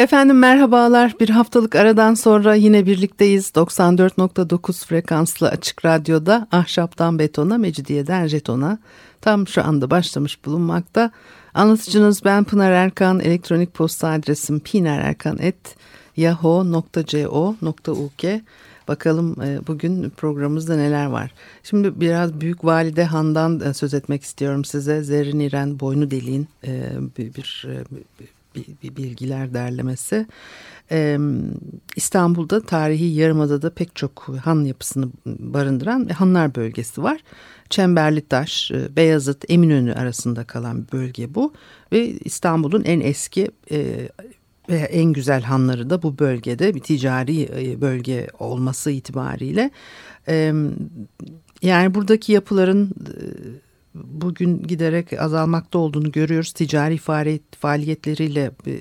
Efendim merhabalar. Bir haftalık aradan sonra yine birlikteyiz. 94.9 frekanslı açık radyoda Ahşaptan Betona, Mecidiyeden Jeton'a tam şu anda başlamış bulunmakta. Anlatıcınız ben Pınar Erkan. Elektronik posta adresim pinarerkan.yahoo.co.uk Bakalım e, bugün programımızda neler var. Şimdi biraz Büyük Valide Han'dan e, söz etmek istiyorum size. Zerrin İren Boynu Deliğin e, bir, bir, bir bilgiler derlemesi. İstanbul'da tarihi Yarımada'da pek çok han yapısını barındıran hanlar bölgesi var. Çemberlitaş, Beyazıt, Eminönü arasında kalan bir bölge bu ve İstanbul'un en eski ve en güzel hanları da bu bölgede bir ticari e, bölge olması itibariyle yani buradaki yapıların e, bugün giderek azalmakta olduğunu görüyoruz. Ticari faaliyet, faaliyetleriyle, e,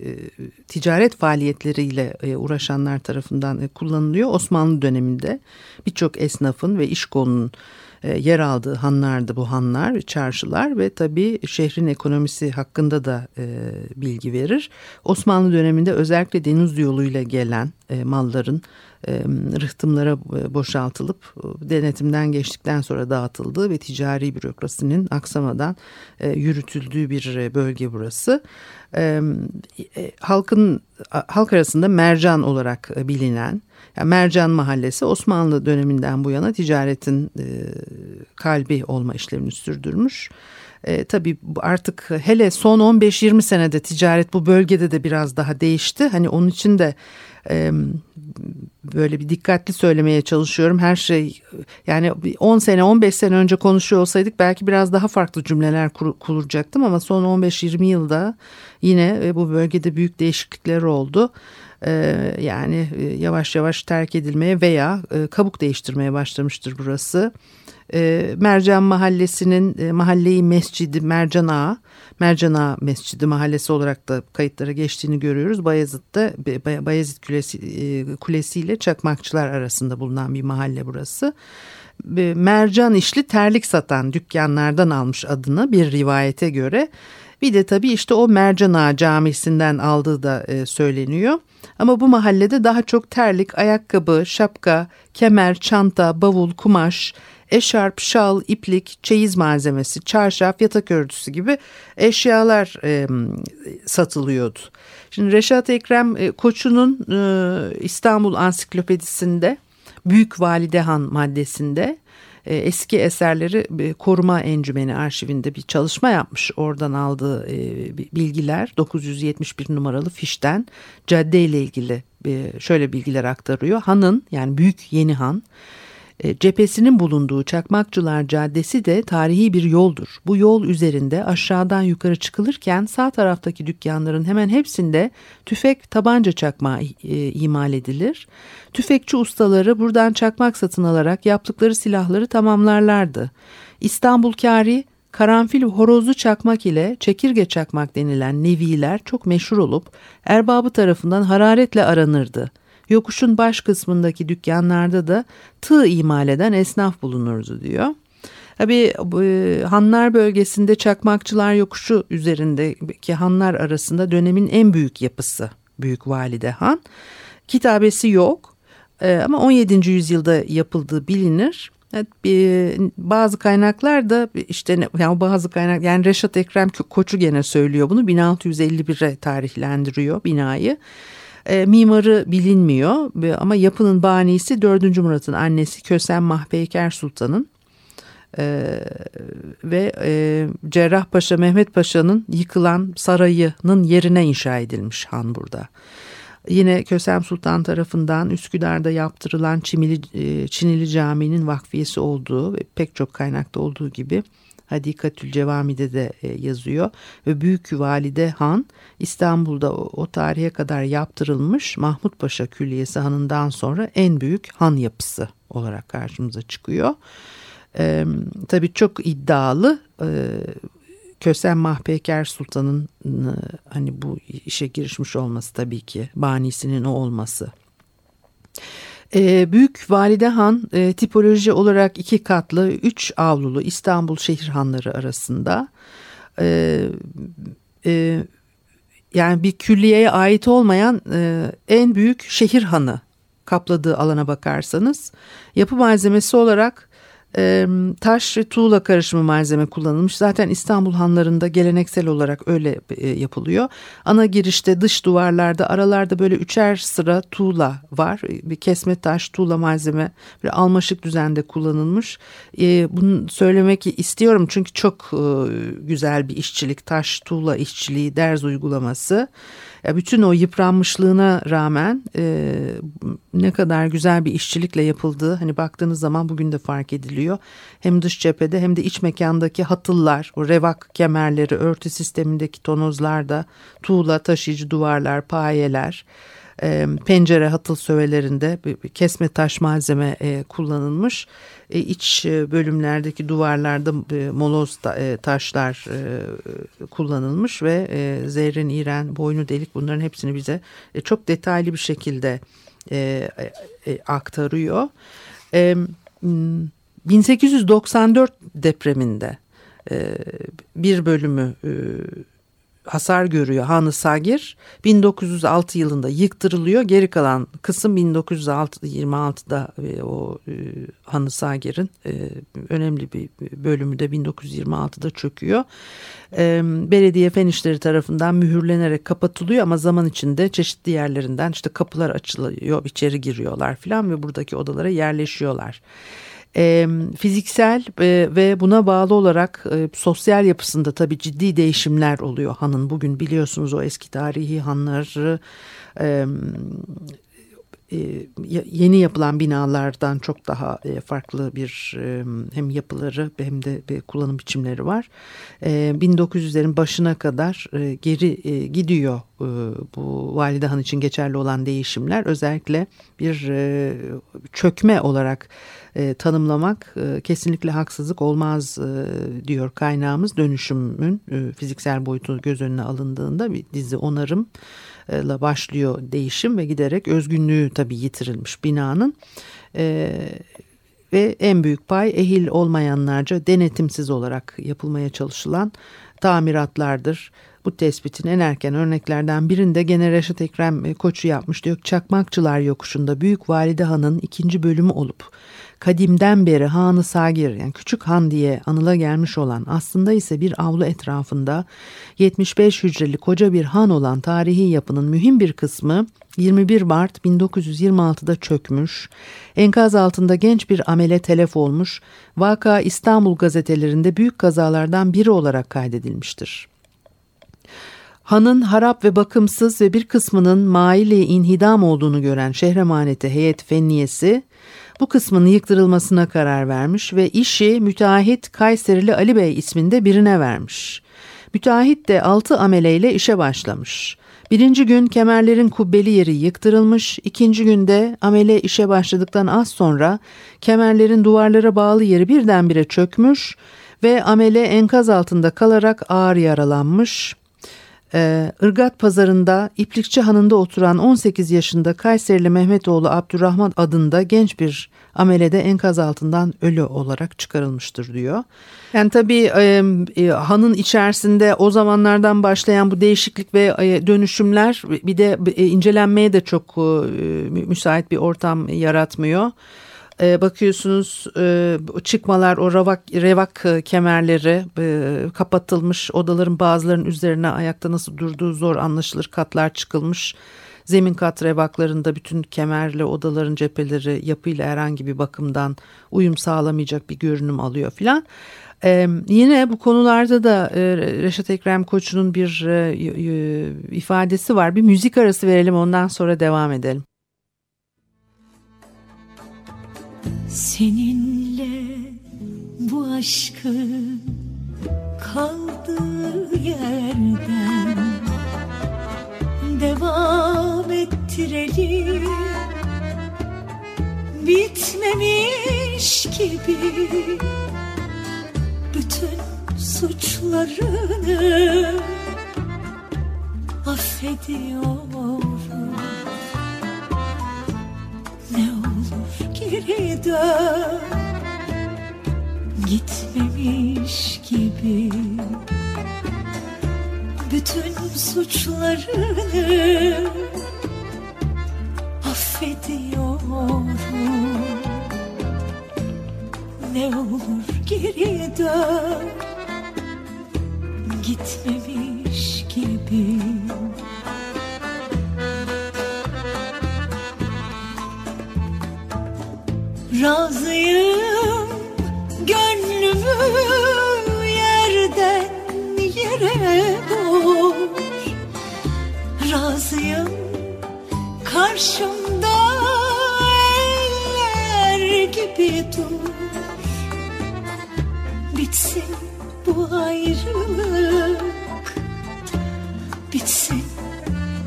ticaret faaliyetleriyle uğraşanlar tarafından kullanılıyor. Osmanlı döneminde birçok esnafın ve iş kolunun e, yer aldığı hanlardı bu hanlar, çarşılar ve tabii şehrin ekonomisi hakkında da e, bilgi verir. Osmanlı döneminde özellikle deniz yoluyla gelen e, malların e, rıhtımlara e, boşaltılıp e, denetimden geçtikten sonra dağıtıldığı ve ticari bürokrasinin aksamadan e, yürütüldüğü bir e, bölge burası. E, e, halkın halk arasında mercan olarak bilinen yani Mercan Mahallesi Osmanlı döneminden bu yana ticaretin e, kalbi olma işlemini sürdürmüş. E, tabii artık hele son 15-20 senede ticaret bu bölgede de biraz daha değişti. Hani onun için de böyle bir dikkatli söylemeye çalışıyorum. Her şey yani 10 sene 15 sene önce konuşuyor olsaydık belki biraz daha farklı cümleler kur, kurulacaktım ama son 15-20 yılda yine e, bu bölgede büyük değişiklikler oldu. Ee, yani e, yavaş yavaş terk edilmeye veya e, kabuk değiştirmeye başlamıştır burası. Mercan Mahallesi'nin e, mahalleyi mescidi Mercan Ağa, Mercan Ağa Mescidi mahallesi olarak da kayıtlara geçtiğini görüyoruz. Bayezid'de Bayezid Kulesi, Kulesi ile Çakmakçılar arasında bulunan bir mahalle burası. Mercan işli terlik satan dükkanlardan almış adını bir rivayete göre. Bir de tabii işte o Mercan Ağa camisinden aldığı da söyleniyor. Ama bu mahallede daha çok terlik, ayakkabı, şapka, kemer, çanta, bavul, kumaş, eşarp, şal, iplik, çeyiz malzemesi, çarşaf, yatak örtüsü gibi eşyalar e, satılıyordu. Şimdi Reşat Ekrem e, Koçu'nun e, İstanbul Ansiklopedisinde Büyük Validehan maddesinde e, eski eserleri e, koruma encümeni arşivinde bir çalışma yapmış. Oradan aldığı e, bilgiler 971 numaralı fişten cadde ile ilgili şöyle bilgiler aktarıyor. Hanın yani Büyük Yeni Han e, cephesinin bulunduğu Çakmakçılar Caddesi de tarihi bir yoldur. Bu yol üzerinde aşağıdan yukarı çıkılırken sağ taraftaki dükkanların hemen hepsinde tüfek tabanca çakma e, imal edilir. Tüfekçi ustaları buradan çakmak satın alarak yaptıkları silahları tamamlarlardı. İstanbul Kari Karanfil horozlu çakmak ile çekirge çakmak denilen neviler çok meşhur olup erbabı tarafından hararetle aranırdı. Yokuşun baş kısmındaki dükkanlarda da tığ imal eden esnaf bulunurdu diyor. Tabii e, Hanlar bölgesinde Çakmakçılar Yokuşu üzerindeki hanlar arasında dönemin en büyük yapısı Büyük Valide Han. Kitabesi yok e, ama 17. yüzyılda yapıldığı bilinir. Evet, bazı kaynaklar da işte yani bazı kaynak yani Reşat Ekrem Koçu gene söylüyor bunu 1651'e tarihlendiriyor binayı. E, mimarı bilinmiyor ama yapının banisi 4. Murat'ın annesi Kösem Mahpeyker Sultan'ın e, ve e, Cerrahpaşa Mehmet Paşa'nın yıkılan sarayının yerine inşa edilmiş han burada. Yine Kösem Sultan tarafından Üsküdar'da yaptırılan Çimili, e, Çinili Camii'nin vakfiyesi olduğu ve pek çok kaynakta olduğu gibi Hadikatül Cevami'de de e, yazıyor. Ve Büyük Valide Han İstanbul'da o, tarihe kadar yaptırılmış Mahmut Paşa Külliyesi Hanı'ndan sonra en büyük han yapısı olarak karşımıza çıkıyor. E, tabii çok iddialı e, Kösem Mahpeker Sultan'ın e, hani bu işe girişmiş olması tabii ki banisinin o olması. E, Büyük Valide Han e, tipoloji olarak iki katlı üç avlulu İstanbul şehir hanları arasında. E, e, yani bir külliyeye ait olmayan e, en büyük şehir hanı kapladığı alana bakarsanız yapı malzemesi olarak e, taş ve tuğla karışımı malzeme kullanılmış. Zaten İstanbul hanlarında geleneksel olarak öyle e, yapılıyor. Ana girişte dış duvarlarda aralarda böyle üçer sıra tuğla var. Bir kesme taş tuğla malzeme bir almaşık düzende kullanılmış. E, bunu söylemek istiyorum çünkü çok e, güzel bir işçilik taş tuğla işçiliği derz uygulaması. Ya bütün o yıpranmışlığına rağmen e, ne kadar güzel bir işçilikle yapıldığı hani baktığınız zaman bugün de fark ediliyor. Hem dış cephede hem de iç mekandaki hatıllar, o revak kemerleri, örtü sistemindeki tonozlarda, tuğla taşıyıcı duvarlar, payeler e, pencere hatıl sövelerinde kesme taş malzeme e, kullanılmış. E, iç e, bölümlerdeki duvarlarda e, moloz e, taşlar kullanılmış ve e, zerrin, iğren, boynu delik bunların hepsini bize çok detaylı bir şekilde aktarıyor. E, 1894 depreminde bir bölümü hasar görüyor Hanı Sagir. 1906 yılında yıktırılıyor. Geri kalan kısım 1926'da e, o e, Hanı Sagir'in e, önemli bir bölümü de 1926'da çöküyor. Belediye fen işleri tarafından mühürlenerek kapatılıyor ama zaman içinde çeşitli yerlerinden işte kapılar açılıyor, içeri giriyorlar filan ve buradaki odalara yerleşiyorlar e, fiziksel e, ve buna bağlı olarak e, sosyal yapısında tabii ciddi değişimler oluyor hanın. Bugün biliyorsunuz o eski tarihi hanları e, yeni yapılan binalardan çok daha farklı bir hem yapıları hem de bir kullanım biçimleri var. 1900'lerin başına kadar geri gidiyor bu Valide Han için geçerli olan değişimler. Özellikle bir çökme olarak e, tanımlamak e, kesinlikle haksızlık olmaz e, diyor kaynağımız. Dönüşümün e, fiziksel boyutu göz önüne alındığında bir dizi onarım ile başlıyor değişim ve giderek özgünlüğü tabii yitirilmiş binanın. E, ve en büyük pay ehil olmayanlarca denetimsiz olarak yapılmaya çalışılan tamiratlardır. Bu tespitin en erken örneklerden birinde gene Reşat Ekrem Koçu yapmış diyor. Çakmakçılar Yokuşu'nda Büyük Valide Han'ın ikinci bölümü olup kadimden beri Hanı Sagir yani Küçük Han diye anıla gelmiş olan aslında ise bir avlu etrafında 75 hücreli koca bir han olan tarihi yapının mühim bir kısmı 21 Mart 1926'da çökmüş, enkaz altında genç bir amele telef olmuş, vaka İstanbul gazetelerinde büyük kazalardan biri olarak kaydedilmiştir. Hanın harap ve bakımsız ve bir kısmının maili inhidam olduğunu gören şehremaneti heyet fenniyesi bu kısmının yıktırılmasına karar vermiş ve işi müteahhit Kayserili Ali Bey isminde birine vermiş. Müteahhit de altı ameleyle işe başlamış. Birinci gün kemerlerin kubbeli yeri yıktırılmış, ikinci günde amele işe başladıktan az sonra kemerlerin duvarlara bağlı yeri birdenbire çökmüş ve amele enkaz altında kalarak ağır yaralanmış. Ee, Irgat pazarında İplikçi Hanı'nda oturan 18 yaşında Kayserili Mehmetoğlu Abdurrahman adında genç bir amelede enkaz altından ölü olarak çıkarılmıştır diyor. Yani tabii e, e, hanın içerisinde o zamanlardan başlayan bu değişiklik ve e, dönüşümler bir de e, incelenmeye de çok e, müsait bir ortam yaratmıyor. E, bakıyorsunuz e, çıkmalar o ravak, revak e, kemerleri e, kapatılmış odaların bazılarının üzerine ayakta nasıl durduğu zor anlaşılır katlar çıkılmış. Zemin kat revaklarında bütün kemerle odaların cepheleri yapıyla herhangi bir bakımdan uyum sağlamayacak bir görünüm alıyor filan. Ee, yine bu konularda da e, Reşat Ekrem Koç'un bir e, ifadesi var. Bir müzik arası verelim ondan sonra devam edelim. Seninle bu aşkın kaldığı yerden devam ettirelim. Bitmemiş gibi bütün suçlarını affediyorum dön gitmemiş gibi bütün suçlarını affediyorum. Ne olur geri dön. Gitmemiş gibi Razıyım gönlümü yerden yere vur Razıyım karşımda eller gibi dur Bitsin bu ayrılık Bitsin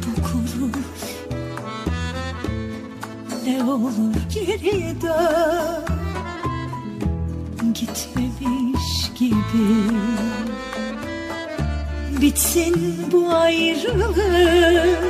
bu gurur Ne olur geri Gitmemiş gibi. Bitsin bu ayrılık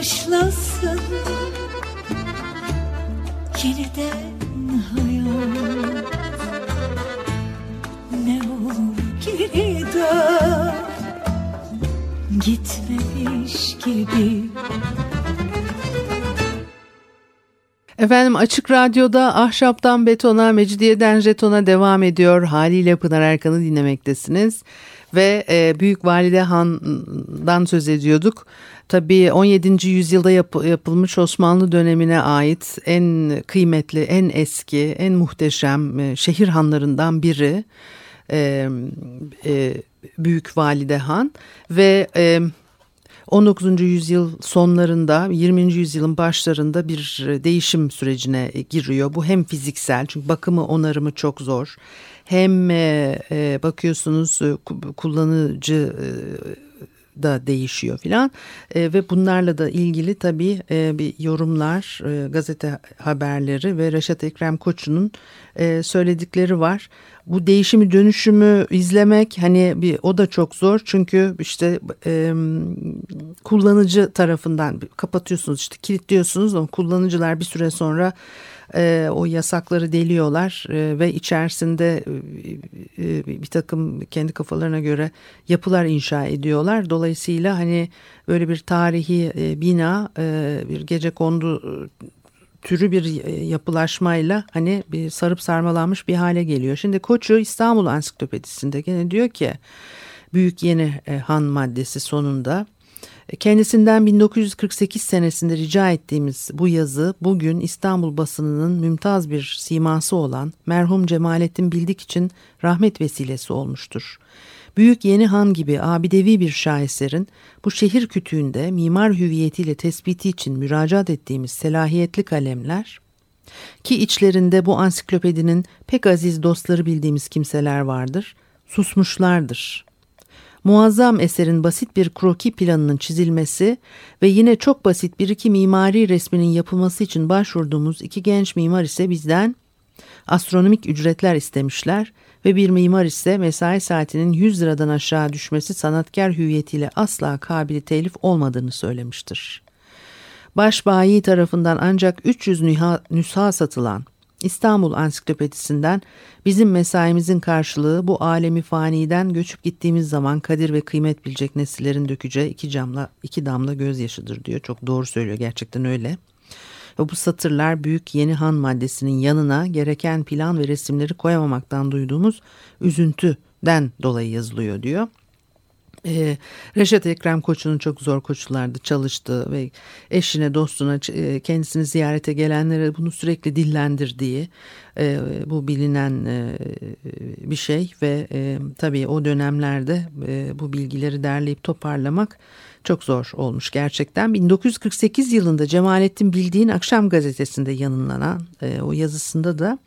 başlasın Yeniden hayat Ne olur geri dön Gitmemiş gibi Efendim Açık Radyo'da Ahşaptan Betona, Mecidiyeden Jeton'a devam ediyor. Haliyle Pınar Erkan'ı dinlemektesiniz. Ve e, Büyük Valide Han'dan söz ediyorduk. Tabii 17. yüzyılda yap, yapılmış Osmanlı dönemine ait en kıymetli, en eski, en muhteşem e, şehir hanlarından biri. E, e, Büyük Valide Han ve... E, 19. yüzyıl sonlarında 20. yüzyılın başlarında bir değişim sürecine giriyor. Bu hem fiziksel çünkü bakımı onarımı çok zor. Hem e, e, bakıyorsunuz kullanıcı e, da değişiyor filan. E, ve bunlarla da ilgili tabii e, bir yorumlar e, gazete haberleri ve Reşat Ekrem Koçu'nun e, söyledikleri var. Bu değişimi dönüşümü izlemek hani bir o da çok zor. Çünkü işte e, kullanıcı tarafından kapatıyorsunuz işte kilitliyorsunuz ama kullanıcılar bir süre sonra e, o yasakları deliyorlar e, ve içerisinde e, e, bir takım kendi kafalarına göre yapılar inşa ediyorlar. Dolayısıyla hani böyle bir tarihi e, bina e, bir gece kondu türü bir e, yapılaşmayla hani bir sarıp sarmalanmış bir hale geliyor. Şimdi Koçu İstanbul Ansiklopedisinde gene diyor ki Büyük Yeni e, Han maddesi sonunda kendisinden 1948 senesinde rica ettiğimiz bu yazı bugün İstanbul basınının mümtaz bir siması olan merhum Cemalettin Bildik için rahmet vesilesi olmuştur. Büyük Yeni Han gibi abidevi bir şaheserin bu şehir kütüğünde mimar hüviyetiyle tespiti için müracaat ettiğimiz selahiyetli kalemler Ki içlerinde bu ansiklopedinin pek aziz dostları bildiğimiz kimseler vardır. Susmuşlardır. Muazzam eserin basit bir kroki planının çizilmesi ve yine çok basit bir iki mimari resminin yapılması için başvurduğumuz iki genç mimar ise bizden astronomik ücretler istemişler ve bir mimar ise mesai saatinin 100 liradan aşağı düşmesi sanatkar hüviyetiyle asla kabili telif olmadığını söylemiştir. Başbayi tarafından ancak 300 nüha, nüsha satılan İstanbul Ansiklopedisinden bizim mesaimizin karşılığı bu alemi faniden göçüp gittiğimiz zaman kadir ve kıymet bilecek nesillerin dökeceği iki camla iki damla gözyaşıdır diyor. Çok doğru söylüyor gerçekten öyle. Ve bu satırlar büyük yeni han maddesinin yanına gereken plan ve resimleri koyamamaktan duyduğumuz üzüntüden dolayı yazılıyor diyor. Ee, Reşat Ekrem Koç'un çok zor koçlardı çalıştı ve eşine dostuna e, kendisini ziyarete gelenlere bunu sürekli dillendirdiği e, bu bilinen e, bir şey ve e, tabii o dönemlerde e, bu bilgileri derleyip toparlamak çok zor olmuş gerçekten. 1948 yılında Cemalettin Bildiğin Akşam Gazetesi'nde yanınlanan e, o yazısında da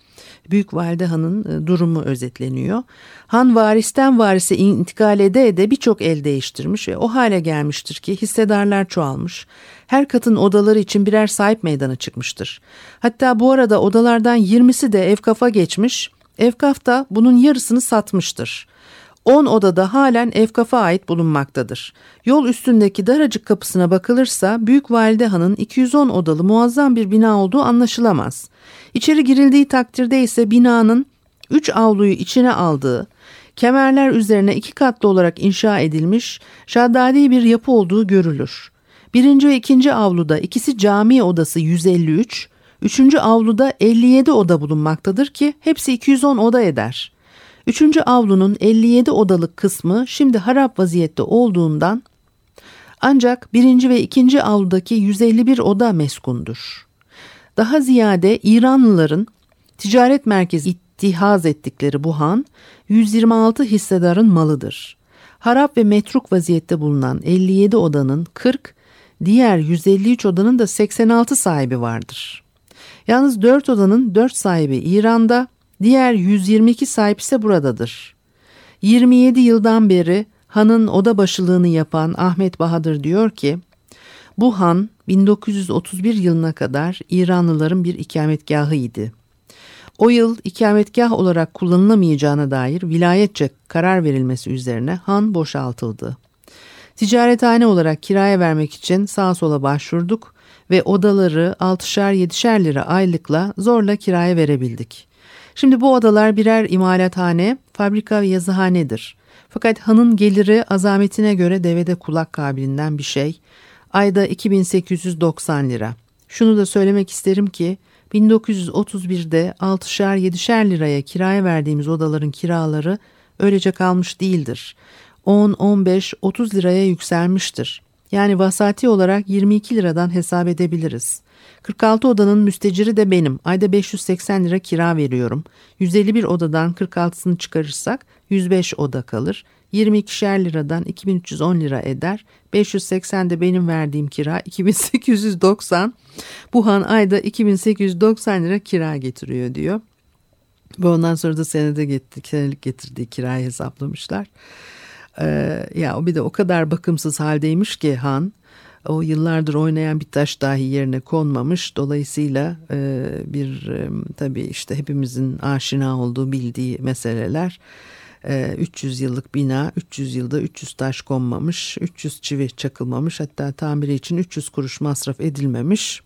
Büyük Valide Han'ın e, durumu özetleniyor. Han varisten varise intikal ede ede birçok el değiştirmiş ve o hale gelmiştir ki hissedarlar çoğalmış. Her katın odaları için birer sahip meydana çıkmıştır. Hatta bu arada odalardan 20'si de Evkaf'a geçmiş, Evkaf da bunun yarısını satmıştır. 10 odada halen Evkaf'a ait bulunmaktadır. Yol üstündeki daracık kapısına bakılırsa Büyük Valide Han'ın 210 odalı muazzam bir bina olduğu anlaşılamaz. İçeri girildiği takdirde ise binanın 3 avluyu içine aldığı, kemerler üzerine iki katlı olarak inşa edilmiş şaddadi bir yapı olduğu görülür. Birinci ve ikinci avluda ikisi cami odası 153, üçüncü avluda 57 oda bulunmaktadır ki hepsi 210 oda eder. Üçüncü avlunun 57 odalık kısmı şimdi harap vaziyette olduğundan ancak birinci ve ikinci avludaki 151 oda meskundur. Daha ziyade İranlıların ticaret merkezi ittihaz ettikleri bu han 126 hissedarın malıdır. Harap ve metruk vaziyette bulunan 57 odanın 40, diğer 153 odanın da 86 sahibi vardır. Yalnız 4 odanın 4 sahibi İran'da, diğer 122 sahip ise buradadır. 27 yıldan beri hanın oda başılığını yapan Ahmet Bahadır diyor ki, bu han 1931 yılına kadar İranlıların bir ikametgahı idi. O yıl ikametgah olarak kullanılamayacağına dair vilayetçe karar verilmesi üzerine han boşaltıldı. Ticarethane olarak kiraya vermek için sağa sola başvurduk ve odaları 6'şer 7'şer lira aylıkla zorla kiraya verebildik. Şimdi bu odalar birer imalathane, fabrika ve yazıhanedir. Fakat hanın geliri azametine göre devede kulak kabilinden bir şey. Ayda 2890 lira. Şunu da söylemek isterim ki 1931'de 6'şer 7'şer liraya kiraya verdiğimiz odaların kiraları öylece kalmış değildir. 10, 15, 30 liraya yükselmiştir. Yani vasati olarak 22 liradan hesap edebiliriz. 46 odanın müsteciri de benim. Ayda 580 lira kira veriyorum. 151 odadan 46'sını çıkarırsak 105 oda kalır. 22'şer liradan 2310 lira eder. 580 de benim verdiğim kira 2890. Buhan ayda 2890 lira kira getiriyor diyor. Ve ondan sonra da senede getirdi, senelik getirdiği kirayı hesaplamışlar. Ee, ya o bir de o kadar bakımsız haldeymiş ki Han o yıllardır oynayan bir taş dahi yerine konmamış. Dolayısıyla e, bir e, tabii işte hepimizin aşina olduğu bildiği meseleler. 300 e, yıllık bina 300 yılda 300 taş konmamış 300 çivi çakılmamış hatta tamiri için 300 kuruş masraf edilmemiş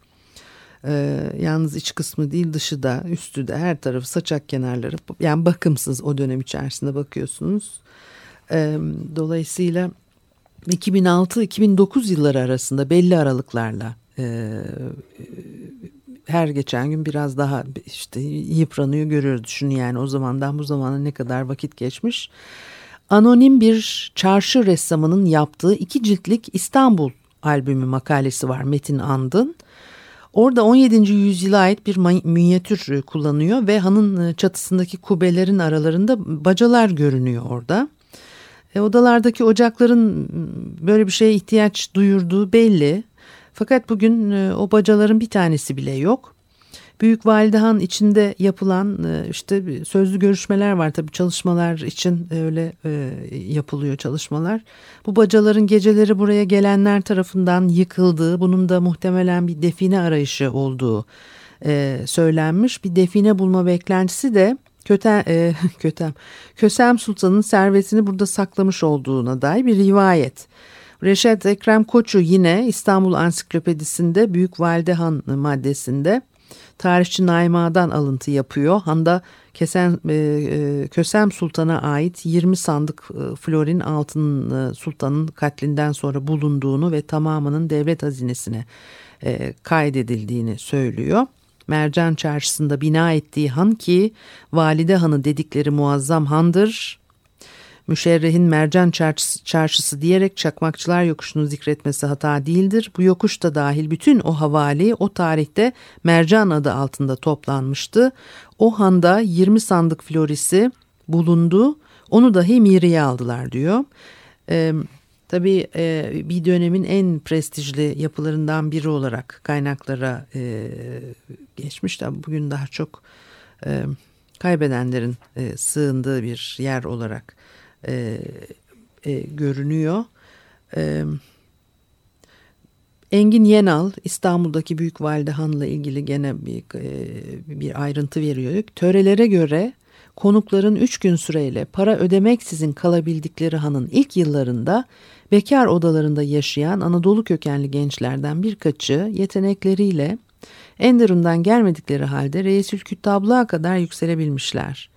ee, yalnız iç kısmı değil dışı da üstü de her tarafı saçak kenarları yani bakımsız o dönem içerisinde bakıyorsunuz ee, dolayısıyla 2006-2009 yılları arasında belli aralıklarla e, her geçen gün biraz daha işte yıpranıyor görüyoruz. Düşünün yani o zamandan bu zamana ne kadar vakit geçmiş. Anonim bir çarşı ressamının yaptığı iki ciltlik İstanbul albümü makalesi var Metin Andın. Orada 17. yüzyıla ait bir minyatür kullanıyor ve hanın çatısındaki kubelerin aralarında bacalar görünüyor orada. E, odalardaki ocakların böyle bir şeye ihtiyaç duyurduğu belli. Fakat bugün e, o bacaların bir tanesi bile yok. Büyük Validehan içinde yapılan e, işte sözlü görüşmeler var tabii çalışmalar için öyle e, yapılıyor çalışmalar. Bu bacaların geceleri buraya gelenler tarafından yıkıldığı, bunun da muhtemelen bir define arayışı olduğu e, söylenmiş. Bir define bulma beklentisi de Kötem, e, Kötem, Kösem Sultan'ın servetini burada saklamış olduğuna dair bir rivayet. Reşat Ekrem Koçu yine İstanbul Ansiklopedisinde Büyük Validehan maddesinde tarihçi Naima'dan alıntı yapıyor. Handa Kesen, e, e, Kösem Sultan'a ait 20 sandık e, florin altın e, sultanın katlinden sonra bulunduğunu ve tamamının devlet hazinesine e, kaydedildiğini söylüyor. Mercan Çarşısı'nda bina ettiği han ki Valide Hanı dedikleri muazzam handır. Müşerrehin Mercan Çarşısı, Çarşısı diyerek Çakmakçılar Yokuşu'nu zikretmesi hata değildir. Bu yokuş da dahil bütün o havali o tarihte Mercan adı altında toplanmıştı. O handa 20 sandık florisi bulundu. Onu dahi miriye aldılar diyor. Ee, Tabii e, bir dönemin en prestijli yapılarından biri olarak kaynaklara e, geçmiş. Tabii bugün daha çok e, kaybedenlerin e, sığındığı bir yer olarak e, e, görünüyor. E, Engin Yenal İstanbul'daki Büyük Valide Han'la ilgili gene bir, e, bir ayrıntı veriyor. Törelere göre konukların üç gün süreyle para ödemeksizin kalabildikleri hanın ilk yıllarında bekar odalarında yaşayan Anadolu kökenli gençlerden birkaçı yetenekleriyle Enderun'dan gelmedikleri halde Reisül Küttablığa kadar yükselebilmişler.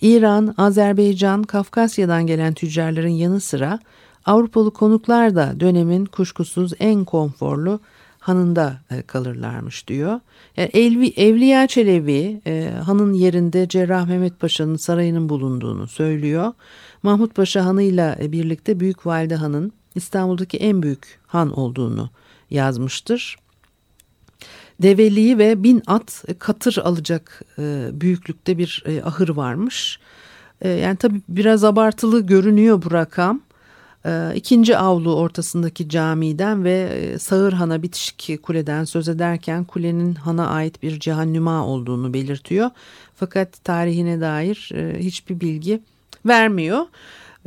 İran, Azerbaycan, Kafkasya'dan gelen tüccarların yanı sıra Avrupalı konuklar da dönemin kuşkusuz en konforlu hanında e, kalırlarmış diyor. Yani Elvi, Evliya Çelebi e, hanın yerinde Cerrah Mehmet Paşa'nın sarayının bulunduğunu söylüyor. Mahmut Paşa hanıyla birlikte Büyük Valide Han'ın İstanbul'daki en büyük han olduğunu yazmıştır. Develiği ve bin at katır alacak e, büyüklükte bir e, ahır varmış. E, yani tabii biraz abartılı görünüyor bu rakam. E, ikinci avlu ortasındaki camiden ve e, Sağır Han'a bitişik kuleden söz ederken kulenin hana ait bir cehennüma olduğunu belirtiyor. Fakat tarihine dair e, hiçbir bilgi vermiyor.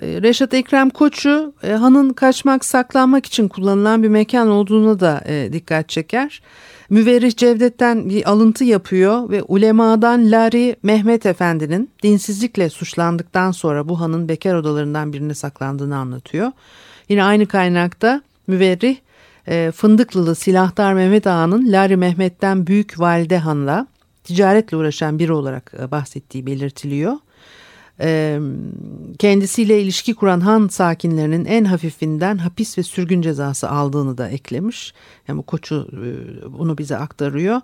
E, Reşat Ekrem Koçu e, hanın kaçmak saklanmak için kullanılan bir mekan olduğuna da e, dikkat çeker. Müverrih Cevdet'ten bir alıntı yapıyor ve ulemadan Lari Mehmet Efendi'nin dinsizlikle suçlandıktan sonra bu hanın bekar odalarından birine saklandığını anlatıyor. Yine aynı kaynakta müverrih Fındıklılı silahdar Mehmet Ağa'nın Lari Mehmet'ten Büyük Valide Han'la ticaretle uğraşan biri olarak bahsettiği belirtiliyor kendisiyle ilişki kuran Han sakinlerinin en hafifinden hapis ve sürgün cezası aldığını da eklemiş. Yani bu koçu bunu bize aktarıyor.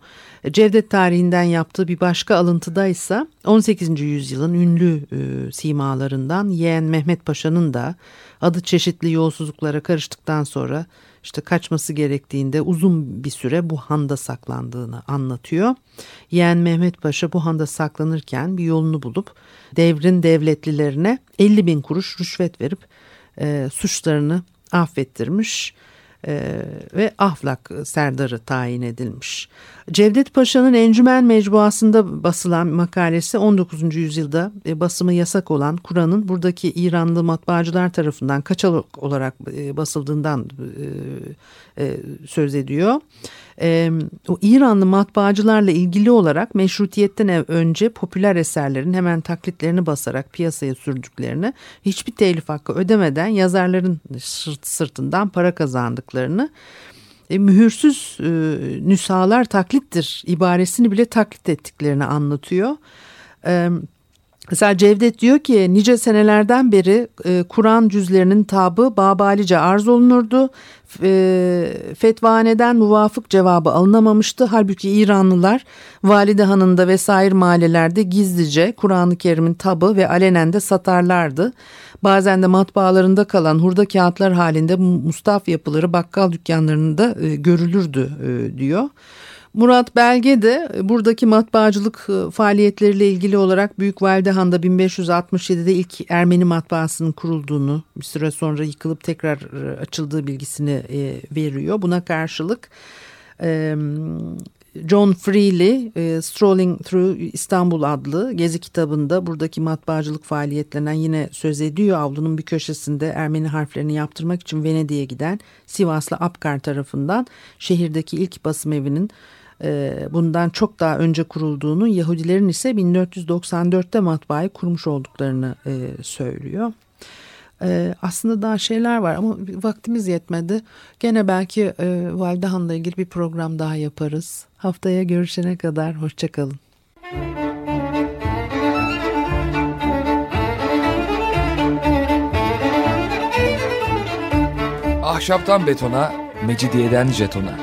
Cevdet tarihinden yaptığı bir başka alıntıda ise 18. yüzyılın ünlü simalarından yeğen Mehmet Paşa'nın da adı çeşitli yolsuzluklara karıştıktan sonra işte kaçması gerektiğinde uzun bir süre bu handa saklandığını anlatıyor. Yeğen Mehmet Paşa bu handa saklanırken bir yolunu bulup devrin devletlilerine 50 bin kuruş rüşvet verip e, suçlarını affettirmiş ve Aflak Serdarı tayin edilmiş. Cevdet Paşa'nın Encümen Mecbuası'nda basılan makalesi 19. yüzyılda e, basımı yasak olan Kur'an'ın buradaki İranlı matbaacılar tarafından kaçalık olarak e, basıldığından e, söz ediyor o İranlı matbaacılarla ilgili olarak meşrutiyetten önce popüler eserlerin hemen taklitlerini basarak piyasaya sürdüklerini hiçbir telif hakkı ödemeden yazarların sırt, sırtından para kazandıklarını e, mühürsüz e, nüshalar taklittir ibaresini bile taklit ettiklerini anlatıyor. E, Mesela Cevdet diyor ki nice senelerden beri e, Kur'an cüzlerinin tabı Babalice arz olunurdu. E, fetvaneden muvafık cevabı alınamamıştı. Halbuki İranlılar Valide Hanı'nda vesaire mahallelerde gizlice Kur'an-ı Kerim'in tabı ve alenen de satarlardı. Bazen de matbaalarında kalan hurda kağıtlar halinde mustaf yapıları bakkal dükkanlarında e, görülürdü e, diyor. Murat Belge de e, buradaki matbaacılık e, faaliyetleriyle ilgili olarak Büyük Validehan'da 1567'de ilk Ermeni matbaasının kurulduğunu bir süre sonra yıkılıp tekrar e, açıldığı bilgisini veriyor. Buna karşılık John Freely Strolling Through İstanbul adlı gezi kitabında buradaki matbaacılık faaliyetlerinden yine söz ediyor. Avlunun bir köşesinde Ermeni harflerini yaptırmak için Venedik'e giden Sivaslı Apkar tarafından şehirdeki ilk basım evinin bundan çok daha önce kurulduğunu Yahudilerin ise 1494'te matbaayı kurmuş olduklarını e, söylüyor. Ee, aslında daha şeyler var ama vaktimiz yetmedi. Gene belki e, Valide ilgili bir program daha yaparız. Haftaya görüşene kadar hoşçakalın. Ahşaptan betona, mecidiyeden jetona.